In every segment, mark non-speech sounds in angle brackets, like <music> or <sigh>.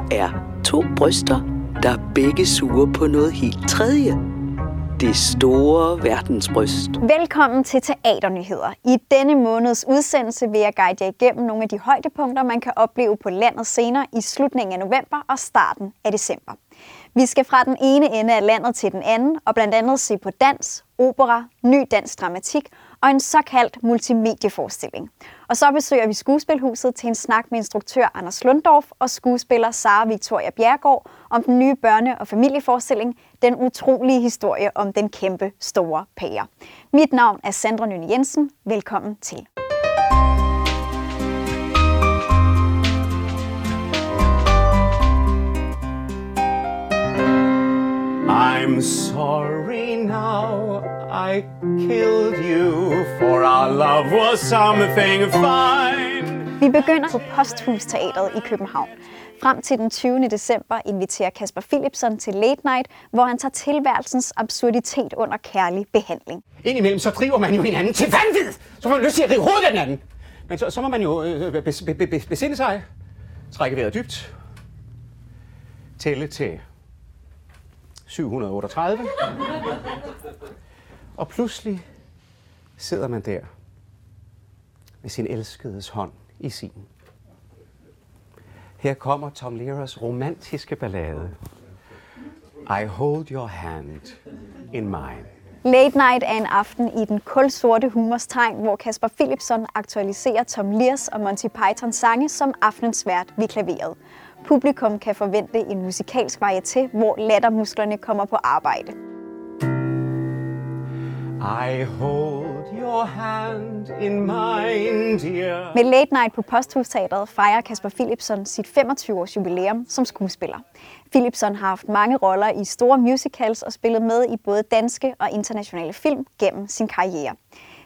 Der er to bryster, der begge suger på noget helt tredje. Det store verdensbryst. Velkommen til Teaternyheder. I denne måneds udsendelse vil jeg guide jer igennem nogle af de højdepunkter, man kan opleve på landets scener i slutningen af november og starten af december. Vi skal fra den ene ende af landet til den anden, og blandt andet se på dans, opera, ny dansk dramatik og en såkaldt multimedieforestilling. Og så besøger vi Skuespilhuset til en snak med instruktør Anders Lundorf og skuespiller Sara Victoria Bjergård om den nye børne- og familieforestilling Den utrolige historie om den kæmpe store pære. Mit navn er Sandra Nyne Jensen. Velkommen til. I'm sorry now i killed you, for our love was something fine. Vi begynder på Posthus Teatret i København. Frem til den 20. december inviterer Kasper Philipsen til Late Night, hvor han tager tilværelsens absurditet under kærlig behandling. Indimellem så driver man jo hinanden til vanvid. Så får man lyst til at rive hovedet af den anden. Men så, så må man jo øh, bes, be, be, besinde sig. Trække vejret dybt. Tælle til 738. Og pludselig sidder man der med sin elskedes hånd i sin. Her kommer Tom Leras romantiske ballade. I hold your hand in mine. Late Night er en aften i den kulsorte humors tegn, hvor Kasper Philipson aktualiserer Tom Lears og Monty Pythons sange som aftenens vært ved klaveret. Publikum kan forvente en musikalsk varieté, hvor lattermusklerne kommer på arbejde. I hold your hand in mine, dear. Med Late Night på Posthusteatret fejrer Kasper Philipson sit 25-års jubilæum som skuespiller. Philipson har haft mange roller i store musicals og spillet med i både danske og internationale film gennem sin karriere.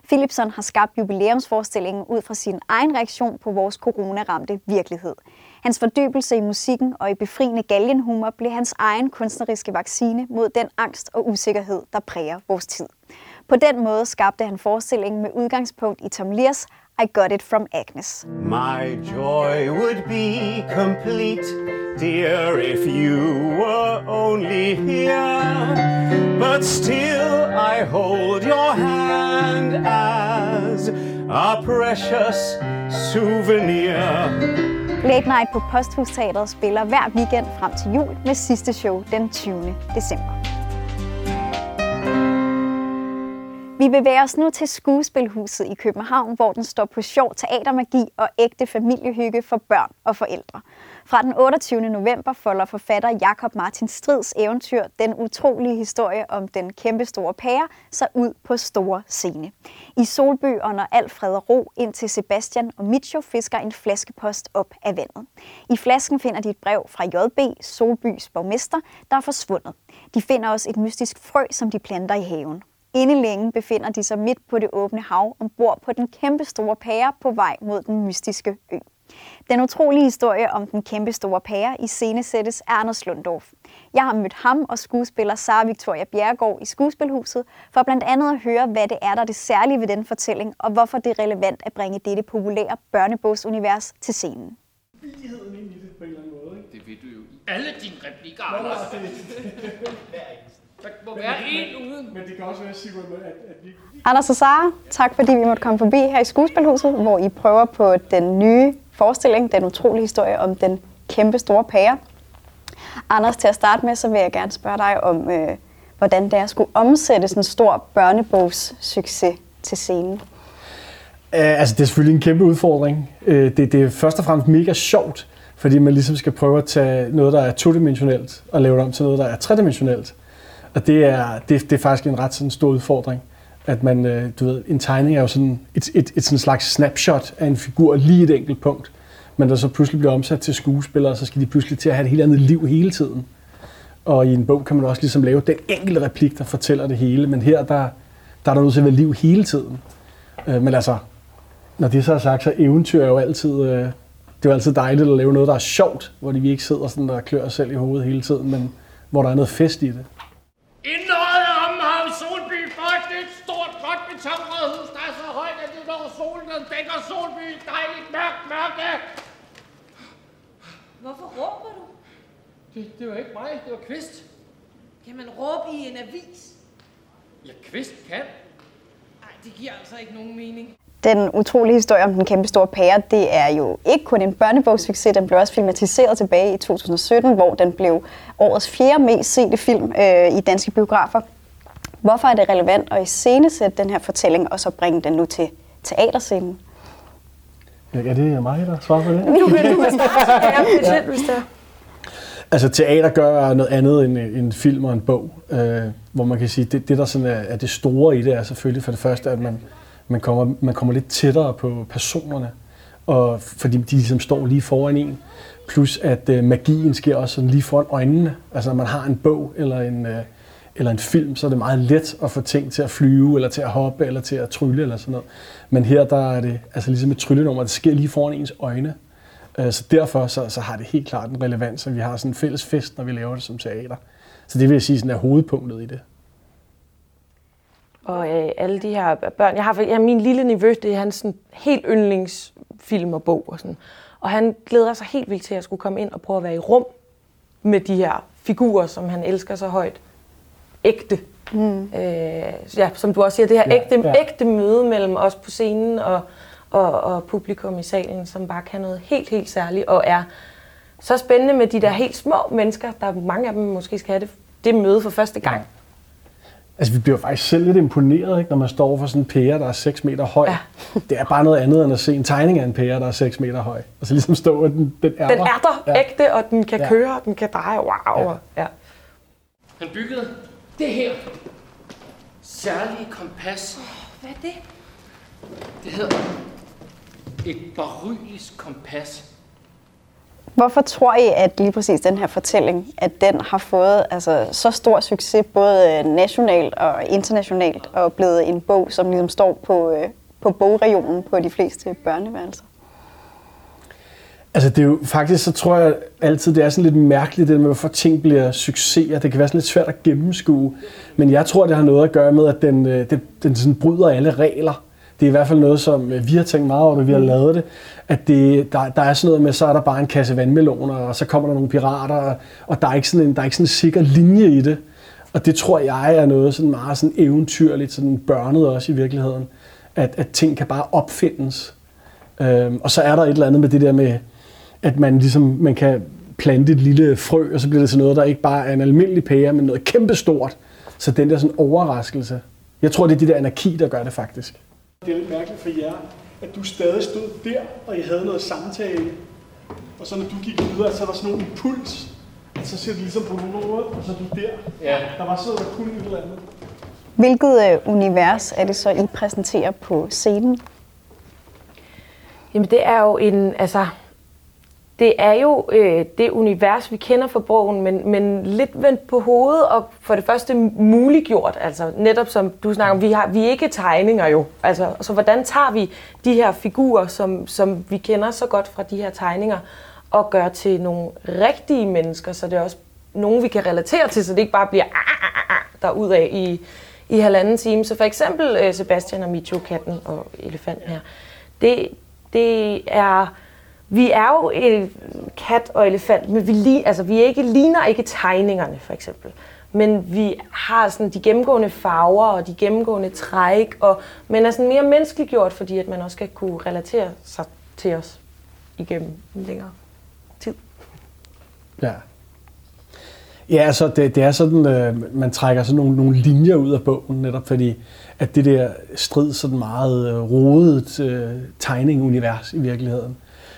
Philipson har skabt jubilæumsforestillingen ud fra sin egen reaktion på vores coronaramte virkelighed. Hans fordybelse i musikken og i befriende galgenhumor blev hans egen kunstneriske vaccine mod den angst og usikkerhed, der præger vores tid. På den måde skabte han forestillingen med udgangspunkt i Tom Lears I Got It From Agnes. My joy would be complete, dear, if you were only here. But still, I hold your hand as a precious souvenir. Late Night på Posthusteatret spiller hver weekend frem til jul med sidste show den 20. december. Vi bevæger os nu til Skuespilhuset i København, hvor den står på sjov teatermagi og ægte familiehygge for børn og forældre. Fra den 28. november folder forfatter Jakob Martin Strids eventyr Den utrolige historie om den kæmpestore pære sig ud på store scene. I Solby under Alfred og Ro ind til Sebastian og Micho fisker en flaskepost op af vandet. I flasken finder de et brev fra JB, Solbys borgmester, der er forsvundet. De finder også et mystisk frø, som de planter i haven. Inde længe befinder de sig midt på det åbne hav ombord på den kæmpe store pære på vej mod den mystiske ø. Den utrolige historie om den kæmpe store pære i scenesættes af Anders Lundorf. Jeg har mødt ham og skuespiller Sara Victoria Bjergård i Skuespilhuset for blandt andet at høre, hvad det er, der er det særlige ved den fortælling, og hvorfor det er relevant at bringe dette populære børnebogsunivers til scenen. Billigheden ind i det på en eller anden måde, ikke? Det ved du jo i alle dine replikker, Anders. <laughs> Der må være en uden. men det kan også være, Sigurd, at, at vi... Anders og Sara, tak fordi vi måtte komme forbi her i Skuespilhuset, hvor I prøver på den nye forestilling, den utrolige historie om den kæmpe store pære. Anders, til at starte med, så vil jeg gerne spørge dig om, øh, hvordan det er at skulle omsætte sådan en stor børnebogssucces til scenen. Uh, altså, det er selvfølgelig en kæmpe udfordring. Uh, det, det er først og fremmest mega sjovt, fordi man ligesom skal prøve at tage noget, der er todimensionelt, og lave det om til noget, der er tredimensionelt. Og det er, det, det er faktisk en ret sådan stor udfordring. At man, øh, du ved, en tegning er jo sådan et, et, et sådan slags snapshot af en figur lige et enkelt punkt. Men der så pludselig bliver omsat til skuespillere, så skal de pludselig til at have et helt andet liv hele tiden. Og i en bog kan man også ligesom lave den enkelte replik, der fortæller det hele. Men her, der, der er der nødt til at være liv hele tiden. Øh, men altså, når det så er sagt, så eventyr er jo altid, øh, det er jo altid dejligt at lave noget, der er sjovt, hvor de vi ikke sidder sådan der klør os selv i hovedet hele tiden, men hvor der er noget fest i det. Indøjet om ham, Solby Bogt, et stort, godt betonret hus, der er så højt, at det når dækker Solby, dejligt mørkt mørke. Hvorfor råber du? Det, det var ikke mig, det var Kvist. Jamen råb i en avis. Ja, Kvist kan. Nej, det giver altså ikke nogen mening. Den utrolige historie om den kæmpe store pære, det er jo ikke kun en børnebogssucces, den blev også filmatiseret tilbage i 2017, hvor den blev årets fjerde mest sete film øh, i danske biografer. Hvorfor er det relevant at iscenesætte den her fortælling, og så bringe den nu til teaterscenen? Ja, er det mig, der svarer på det? Du kan, du kan starte, ja, specielt, hvis det er. Altså teater gør noget andet end en film og en bog, øh, hvor man kan sige, det, det der sådan er, er det store i det er selvfølgelig for det første, at man, man, kommer, man kommer lidt tættere på personerne, og fordi de ligesom står lige foran en. Plus at øh, magien sker også sådan lige foran øjnene. Altså når man har en bog eller en, øh, eller en film, så er det meget let at få ting til at flyve, eller til at hoppe, eller til at trylle, eller sådan noget. Men her der er det altså ligesom et tryllenummer, det sker lige foran ens øjne. Øh, så derfor så, så har det helt klart en relevans, at vi har sådan en fælles fest, når vi laver det som teater. Så det vil jeg sige sådan er hovedpunktet i det. Og øh, alle de her børn. Jeg har, jeg har min lille nevø, det er hans sådan, helt yndlingsfilm og bog. Og, sådan. og han glæder sig helt vildt til at skulle komme ind og prøve at være i rum med de her figurer, som han elsker så højt. Ægte. Mm. Øh, ja, som du også siger, det her Ja, ægte, ja. ægte møde mellem os på scenen og, og, og publikum i salen, som bare kan noget helt, helt særligt, og er så spændende med de der helt små mennesker, der er mange af dem måske skal have det, det møde for første gang. Altså vi bliver faktisk selv lidt imponeret, ikke, når man står for sådan en pære, der er 6 meter høj. Ja. <laughs> Det er bare noget andet end at se en tegning af en pære, der er 6 meter høj. Og så ligesom stå, at den, den er Den der. er der, Ja. ægte, og den kan Ja. køre, og den kan dreje. Wow. Ja. Ja. Ja. Han byggede det her særlige kompas. Hvad er det? Det hedder et barylisk kompas. Hvorfor tror I, at lige præcis den her fortælling, at den har fået altså, så stor succes, både øh, nationalt og internationalt, og blevet en bog, som ligesom står på, øh, på bogregionen på de fleste børneværelser? Altså det er jo faktisk, så tror jeg altid, det er sådan lidt mærkeligt, det med, hvorfor ting bliver succeser. Det kan være sådan lidt svært at gennemskue. Men jeg tror, det har noget at gøre med, at den, øh, den, den sådan bryder alle regler. Det er i hvert fald noget, som øh, vi har tænkt meget over, da vi har lavet det. At det, der, der er sådan noget med, så er der bare en kasse vandmeloner, og så kommer der nogle pirater, og, og der, er ikke sådan en, der er ikke sådan en sikker linje i det. Og det tror jeg er noget sådan meget sådan eventyrligt, sådan børnet også i virkeligheden. At, at ting kan bare opfindes. Øhm, og så er der et eller andet med det der med, at man ligesom man kan plante et lille frø, og så bliver det til noget, der ikke bare er en almindelig pære, men noget kæmpestort. Så den der sådan overraskelse. Jeg tror, det er det der anarki, der gør det faktisk. Det er lidt mærkeligt for jer, at du stadig stod der, og I havde noget samtale. Og så når du gik videre, så er der sådan nogle impuls. Og så ser det ligesom på nogle måde, og så er du der. Ja. Der var sådan noget, der kunne et eller andet. Hvilket øh, univers er det så, I præsenterer på scenen? Jamen det er jo en, altså, det er jo øh, det univers, vi kender fra bogen, men, men lidt vendt på hovedet og for det første muliggjort. Altså netop som du snakker om, vi, har, vi er ikke tegninger jo. Altså, så hvordan tager vi de her figurer, som, som vi kender så godt fra de her tegninger, og gør til nogle rigtige mennesker, så det er også nogen, vi kan relatere til, så det ikke bare bliver "Ah, ah, ah, ah derudad i, i halvanden time. Så for eksempel øh, Sebastian og Micho, katten og elefanten her. Det, det er... Vi er jo en kat og elefant, men vi, li, altså, vi ikke, ligner ikke tegningerne, for eksempel. Men vi har sådan de gennemgående farver og de gennemgående træk, og, men er sådan mere menneskeliggjort, fordi at man også skal kunne relatere sig til os igennem en længere tid. Ja. Ja, altså det, det er sådan, øh, man trækker sådan nogle, nogle linjer ud af bogen, netop fordi, at det der strid sådan meget øh, rodet øh, tegningunivers i virkeligheden,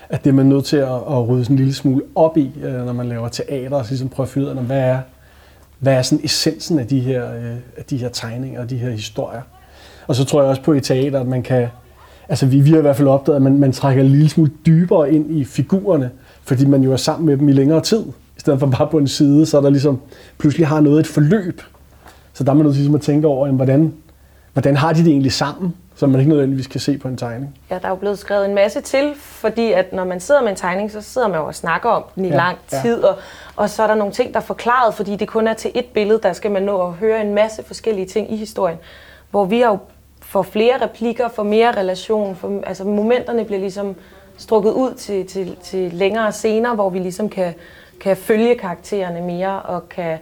at det er man nødt til at, at rydde sådan en lille smule op i, øh, når man laver teater, og så ligesom prøve at finde ud af, hvad er, hvad er sådan essensen af de her, øh, af de her tegninger og de her historier. Og så tror jeg også på i teater, at man kan, altså vi, vi har i hvert fald opdaget, at man, man trækker en lille smule dybere ind i figurerne, fordi man jo er sammen med dem i længere tid. I stedet for bare på en side, så er der ligesom pludselig har noget et forløb. Så der er man nødt til ligesom at tænke over, jamen, hvordan, hvordan har de det egentlig sammen, som man ikke nødvendigvis kan se på en tegning. Ja, der er jo blevet skrevet en masse til, fordi at når man sidder med en tegning, så sidder man jo og snakker om den i Ja, ja, lang ja. tid, og, og så er der nogle ting, der er forklaret, fordi det kun er til et billede, der skal man nå at høre en masse forskellige ting i historien. Hvor vi har jo får flere replikker, får mere relation, for, altså momenterne bliver ligesom strukket ud til, til, til længere scener, hvor vi ligesom kan, kan følge karaktererne mere og kan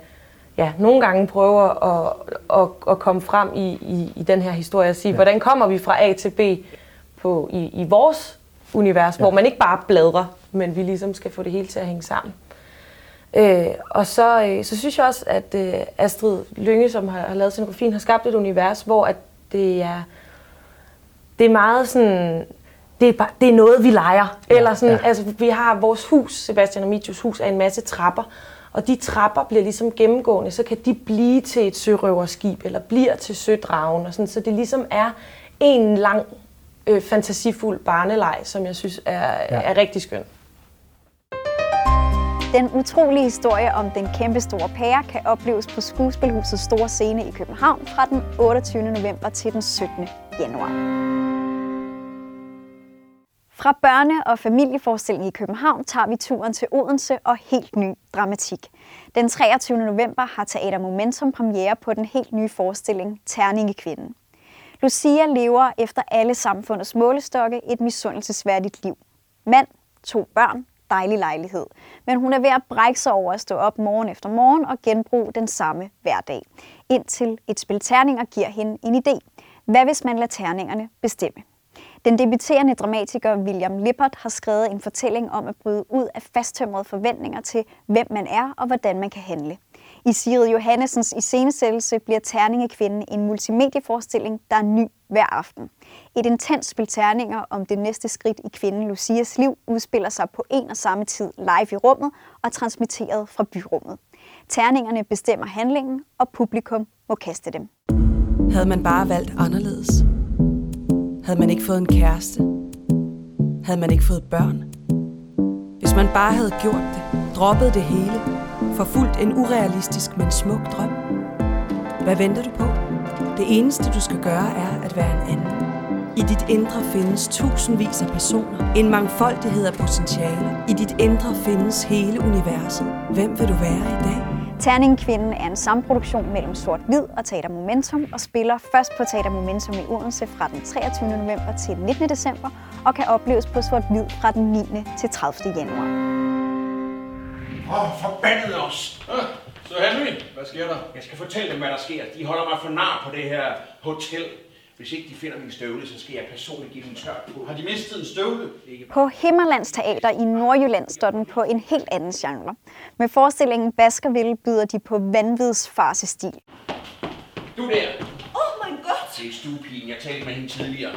ja, nogle gange prøve at, at, at komme frem i, i, i den her historie og sige, ja. hvordan kommer vi fra A til B på, i, i vores univers, ja. hvor man ikke bare bladrer, men vi ligesom skal få det hele til at hænge sammen. Øh, og så, øh, så synes jeg også, at øh, Astrid Lynge, som har, har lavet scenografien, har skabt et univers, hvor at det er, det er meget sådan, det er, bare, det er noget, vi leger. Ja, Eller sådan, ja. altså, vi har vores hus, Sebastian og Mitjus hus, er en masse trapper, og de trapper bliver ligesom gennemgående, så kan de blive til et sørøverskib, eller bliver til sødragen, og sådan, så det ligesom er en lang, øh, fantasifuld barneleg, som jeg synes er, ja. er rigtig skøn. Den utrolige historie om den kæmpe store pære kan opleves på Skuespilhusets store scene i København fra den 28. november til den 17. januar. Fra børne- og familieforestilling i København tager vi turen til Odense og helt ny dramatik. Den 23. november har Teater Momentum premiere på den helt nye forestilling Terningekvinden. Lucia lever efter alle samfundets målestokke et misundelsesværdigt liv. Mand, to børn, dejlig lejlighed. Men hun er ved at brække sig over at stå op morgen efter morgen og genbruge den samme hverdag. Indtil et spil terninger giver hende en idé. Hvad hvis man lader terningerne bestemme? Den debuterende dramatiker William Lippert har skrevet en fortælling om at bryde ud af fasttømrede forventninger til, hvem man er og hvordan man kan handle. I Sigrid Johannessens iscenesættelse bliver Terningekvinden en multimedieforestilling, der er ny hver aften. Et intens spil terninger om det næste skridt i kvinden Lucias liv udspiller sig på en og samme tid live i rummet og transmitteret fra byrummet. Terningerne bestemmer handlingen, og publikum må kaste dem. Havde man bare valgt anderledes? Havde man ikke fået en kæreste? Havde man ikke fået børn? Hvis man bare havde gjort det, droppet det hele, forfulgt en urealistisk, men smuk drøm. Hvad venter du på? Det eneste, du skal gøre, er at være en anden. I dit indre findes tusindvis af personer, en mangfoldighed af potentialer. I dit indre findes hele universet. Hvem vil du være i dag? Terningkvinden er en samproduktion mellem Sort Hvid og Teater Momentum og spiller først på Teater Momentum i Odense fra den 23. november til 19. december og kan opleves på Sort Hvid fra den 9. til 30. januar. Åh, oh, forbandet os! Ah, så Henry, hvad sker der? Jeg skal fortælle dem, hvad der sker. De holder mig for nar på det her hotel. Hvis ikke de finder min støvle, så skal jeg personligt give dem tørt på. Har de mistet en støvle? På Himmerlands Teater i Nordjylland står den på en helt anden genre. Med forestillingen Baskerville byder de på vanvidsfarsestil. Du der, Oh my god! det er stuepigen. Jeg talte med hende tidligere.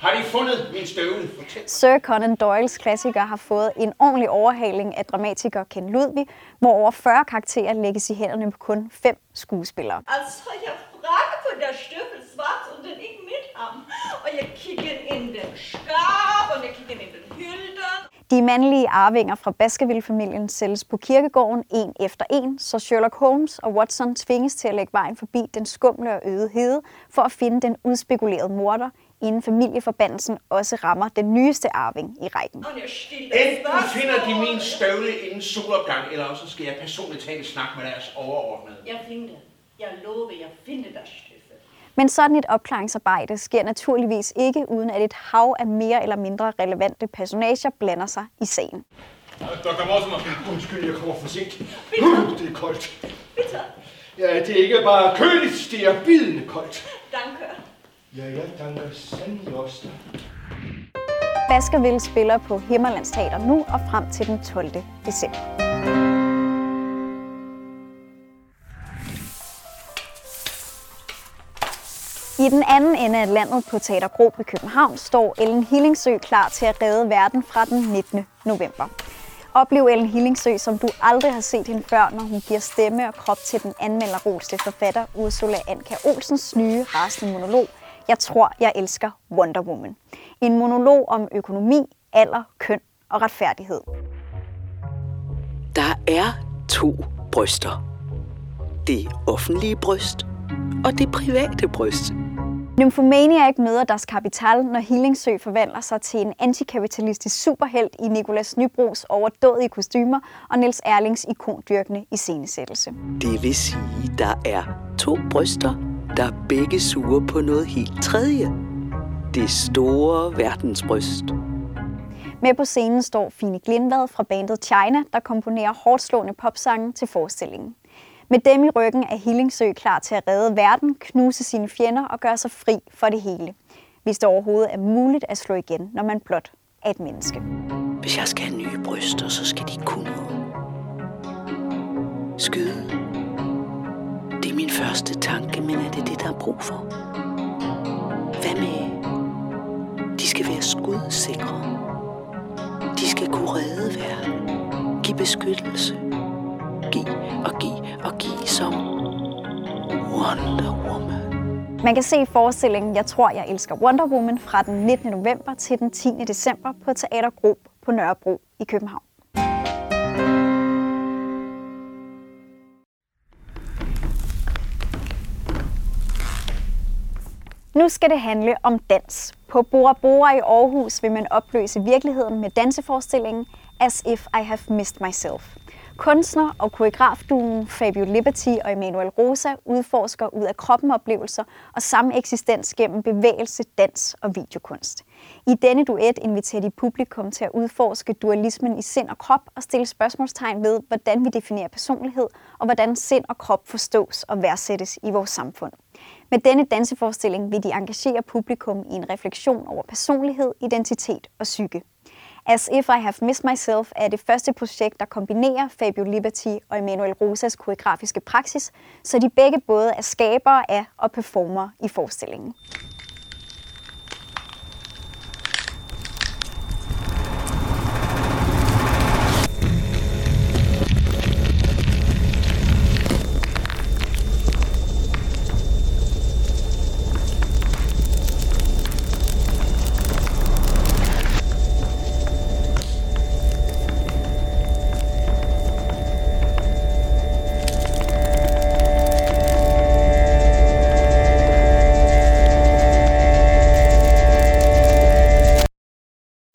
Har de fundet min støvle? Sir Conan Doyles klassiker har fået en ordentlig overhaling af dramatiker Ken Ludwig, hvor over 40 karakterer lægges i hænderne på kun fem skuespillere. Altså, jeg frage på der Stiefel schwarz und den ikke ham. Og jeg kigger ind i den skab, og jeg kigger ind i den hylden. De mandlige arvinger fra Baskerville-familien sælges på kirkegården en efter en, så Sherlock Holmes og Watson tvinges til at lægge vejen forbi den skumle og øde hede for at finde den udspekulerede morder, inden familieforbandelsen også rammer den nyeste arving i rækken. Enten finder de min støvle inden solopgang, eller også skal jeg personligt tage en snak med deres overordnede. Jeg finder. Jeg lover, jeg finder. Men sådan et opklaringsarbejde sker naturligvis ikke, uden at et hav af mere eller mindre relevante personager blander sig i sagen. Dr. Mortimer. Undskyld, jeg kommer for sent. Uh, det er koldt. Bitte. Ja, det er ikke bare køligt, det er bidende koldt. Danke. Ja, ja, danke sandelig også. Baskerville spiller på Himmerlands Teater nu og frem til den 12. december. I den anden ende af landet på Teater Gro i København står Ellen Hillingsø klar til at redde verden fra den 19. november. Oplev Ellen Hillingsø, som du aldrig har set hende før, når hun giver stemme og krop til den anmelderroste forfatter Ursula Anka Olsens nye rasende monolog, Jeg tror, jeg elsker Wonder Woman. En monolog om økonomi, alder, køn og retfærdighed. Der er to bryster. Det offentlige bryst og det private bryst. Nymphomaniac møder Das Kapital, når Hillingsø forvandler sig til en antikapitalistisk superhelt i Nicolas Nybros overdådige kostymer og Niels Erlings ikondyrkende iscenesættelse. Det vil sige, der er to bryster, der begge suger på noget helt tredje. Det store verdensbryst. Med på scenen står Fine Glindvad fra bandet China, der komponerer hårdt slående popsange til forestillingen. Med dem i ryggen er Hillingsø klar til at redde verden, knuse sine fjender og gøre sig fri for det hele. Hvis det overhovedet er muligt at slå igen, når man blot er et menneske. Hvis jeg skal have nye bryster, så skal de kunne noget. Skyde. Det er min første tanke, men er det det, der er brug for? Hvad med? De skal være skudsikre. De skal kunne redde verden. Give beskyttelse give og give og give som Wonder Woman. Man kan se forestillingen Jeg tror, jeg elsker Wonder Woman fra den 19. november til den 10. december på Teater Grob på Nørrebro i København. Nu skal det handle om dans. På Bora Bora i Aarhus vil man opløse virkeligheden med danseforestillingen As If I Have Missed Myself. Kunstner og koreografduen Fabio Liberty og Emanuel Rosa udforsker ud af kroppen oplevelser og samme eksistens gennem bevægelse, dans og videokunst. I denne duet inviterer de publikum til at udforske dualismen i sind og krop og stille spørgsmålstegn ved, hvordan vi definerer personlighed og hvordan sind og krop forstås og værdsættes i vores samfund. Med denne danseforestilling vil de engagere publikum i en refleksion over personlighed, identitet og psyke. As If I Have Missed Myself er det første projekt, der kombinerer Fabio Liberty og Emanuel Rosas koreografiske praksis, så de begge både er skabere af og performer i forestillingen.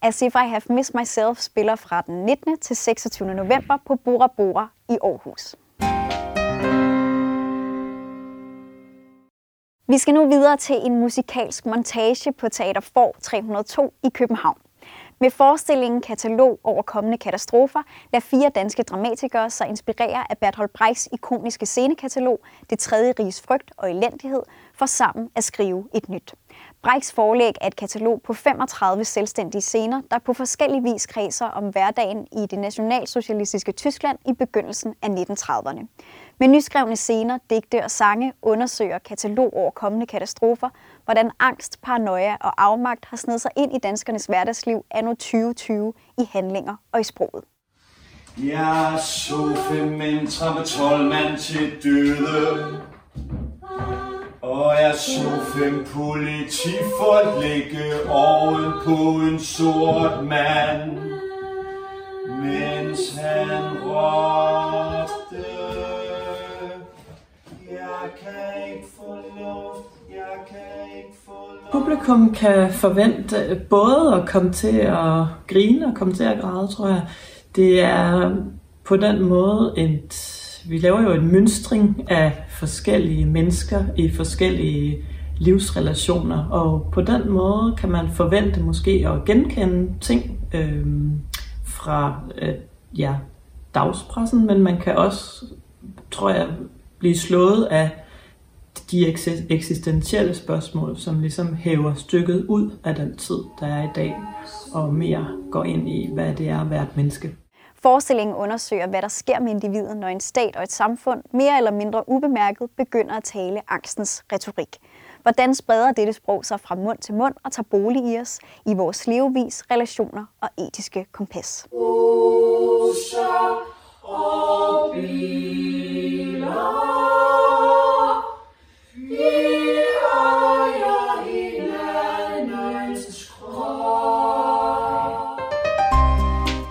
As If I Have Missed Myself spiller fra den 19. til 26. november på Bora Bora i Aarhus. Vi skal nu videre til en musikalsk montage på Teater For 302 i København. Med forestillingen Katalog over kommende katastrofer lader fire danske dramatikere sig inspirere af Bertolt Brechts ikoniske scenekatalog Det tredje riges frygt og elendighed for sammen at skrive et nyt. Brechts forlæg er et katalog på 35 selvstændige scener, der på forskellig vis kredser om hverdagen i det nationalsocialistiske Tyskland i begyndelsen af 1930'erne. Med nyskrevne scener, digte og sange undersøger katalog over kommende katastrofer, hvordan angst, paranoia og afmagt har snedet sig ind i danskernes hverdagsliv anno 2020 i handlinger og i sproget. Jeg så fem mænd trappe 12 mand til døde. Og jeg så fem politifolk ligge oven på en sort mand, mens han råbte, jeg kan ikke få luft, jeg kan ikke få luft. Publikum kan forvente både at komme til at grine og komme til at græde, tror jeg. Det er på den måde et vi laver jo en mønstring af forskellige mennesker i forskellige livsrelationer, og på den måde kan man forvente måske at genkende ting øh, fra øh, ja, dagspressen, men man kan også, tror jeg, blive slået af de eksistentielle spørgsmål, som ligesom hæver stykket ud af den tid, der er i dag, og mere går ind i, hvad det er at være et menneske. Forestillingen undersøger, hvad der sker med individet, når en stat og et samfund mere eller mindre ubemærket begynder at tale angstens retorik. Hvordan spreder dette sprog sig fra mund til mund og tager bolig i os, i vores levevis, relationer og etiske kompas? Rosa og biler.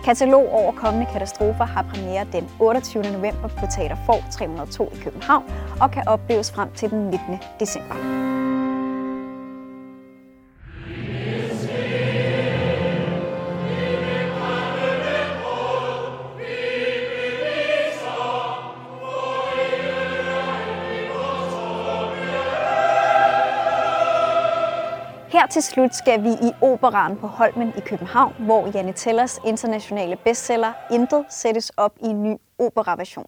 Katalog over kommende katastrofer har premiere den 28. november på Teater Forg 302 i København og kan opleves frem til den 19. december. Her til slut skal vi i Operan på Holmen i København, hvor Janne Tellers internationale bestseller Intet sættes op i en ny operaversion.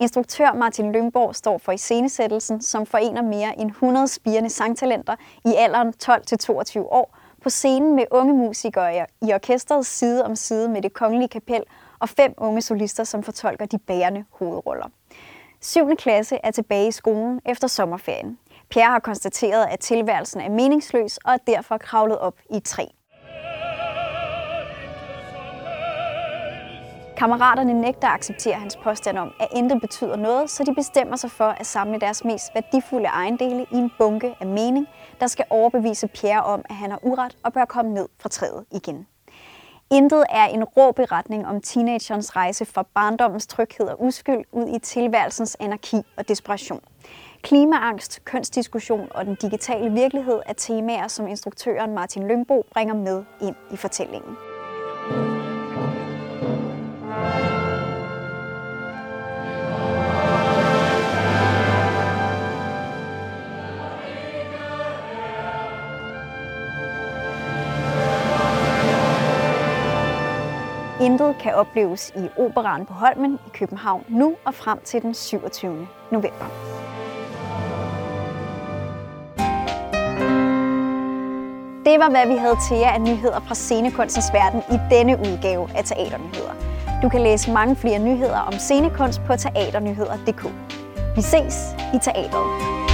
Instruktør Martin Lyngborg står for iscenesættelsen, som forener mere end 100 spirende sangtalenter i alderen 12-22 år på scenen med unge musikere i orkestret side om side med det kongelige kapel og fem unge solister, som fortolker de bærende hovedroller. 7. klasse er tilbage i skolen efter sommerferien. Pierre har konstateret, at tilværelsen er meningsløs og er derfor kravlet op i træ. Kammeraterne nægter at acceptere hans påstand om, at intet betyder noget, så de bestemmer sig for at samle deres mest værdifulde ejendele i en bunke af mening, der skal overbevise Pierre om, at han har uret og bør komme ned fra træet igen. Intet er en rå beretning om teenagerens rejse fra barndommens tryghed og uskyld ud i tilværelsens anarki og desperation. Klimaangst, kønsdiskussion og den digitale virkelighed er temaer, som instruktøren Martin Lyngbo bringer med ind i fortællingen. Intet kan opleves i Operan på Holmen i København nu og frem til den 27. november. Det var, hvad vi havde til jer af nyheder fra scenekunstens verden i denne udgave af Teaternyheder. Du kan læse mange flere nyheder om scenekunst på teaternyheder.dk. Vi ses i teateret.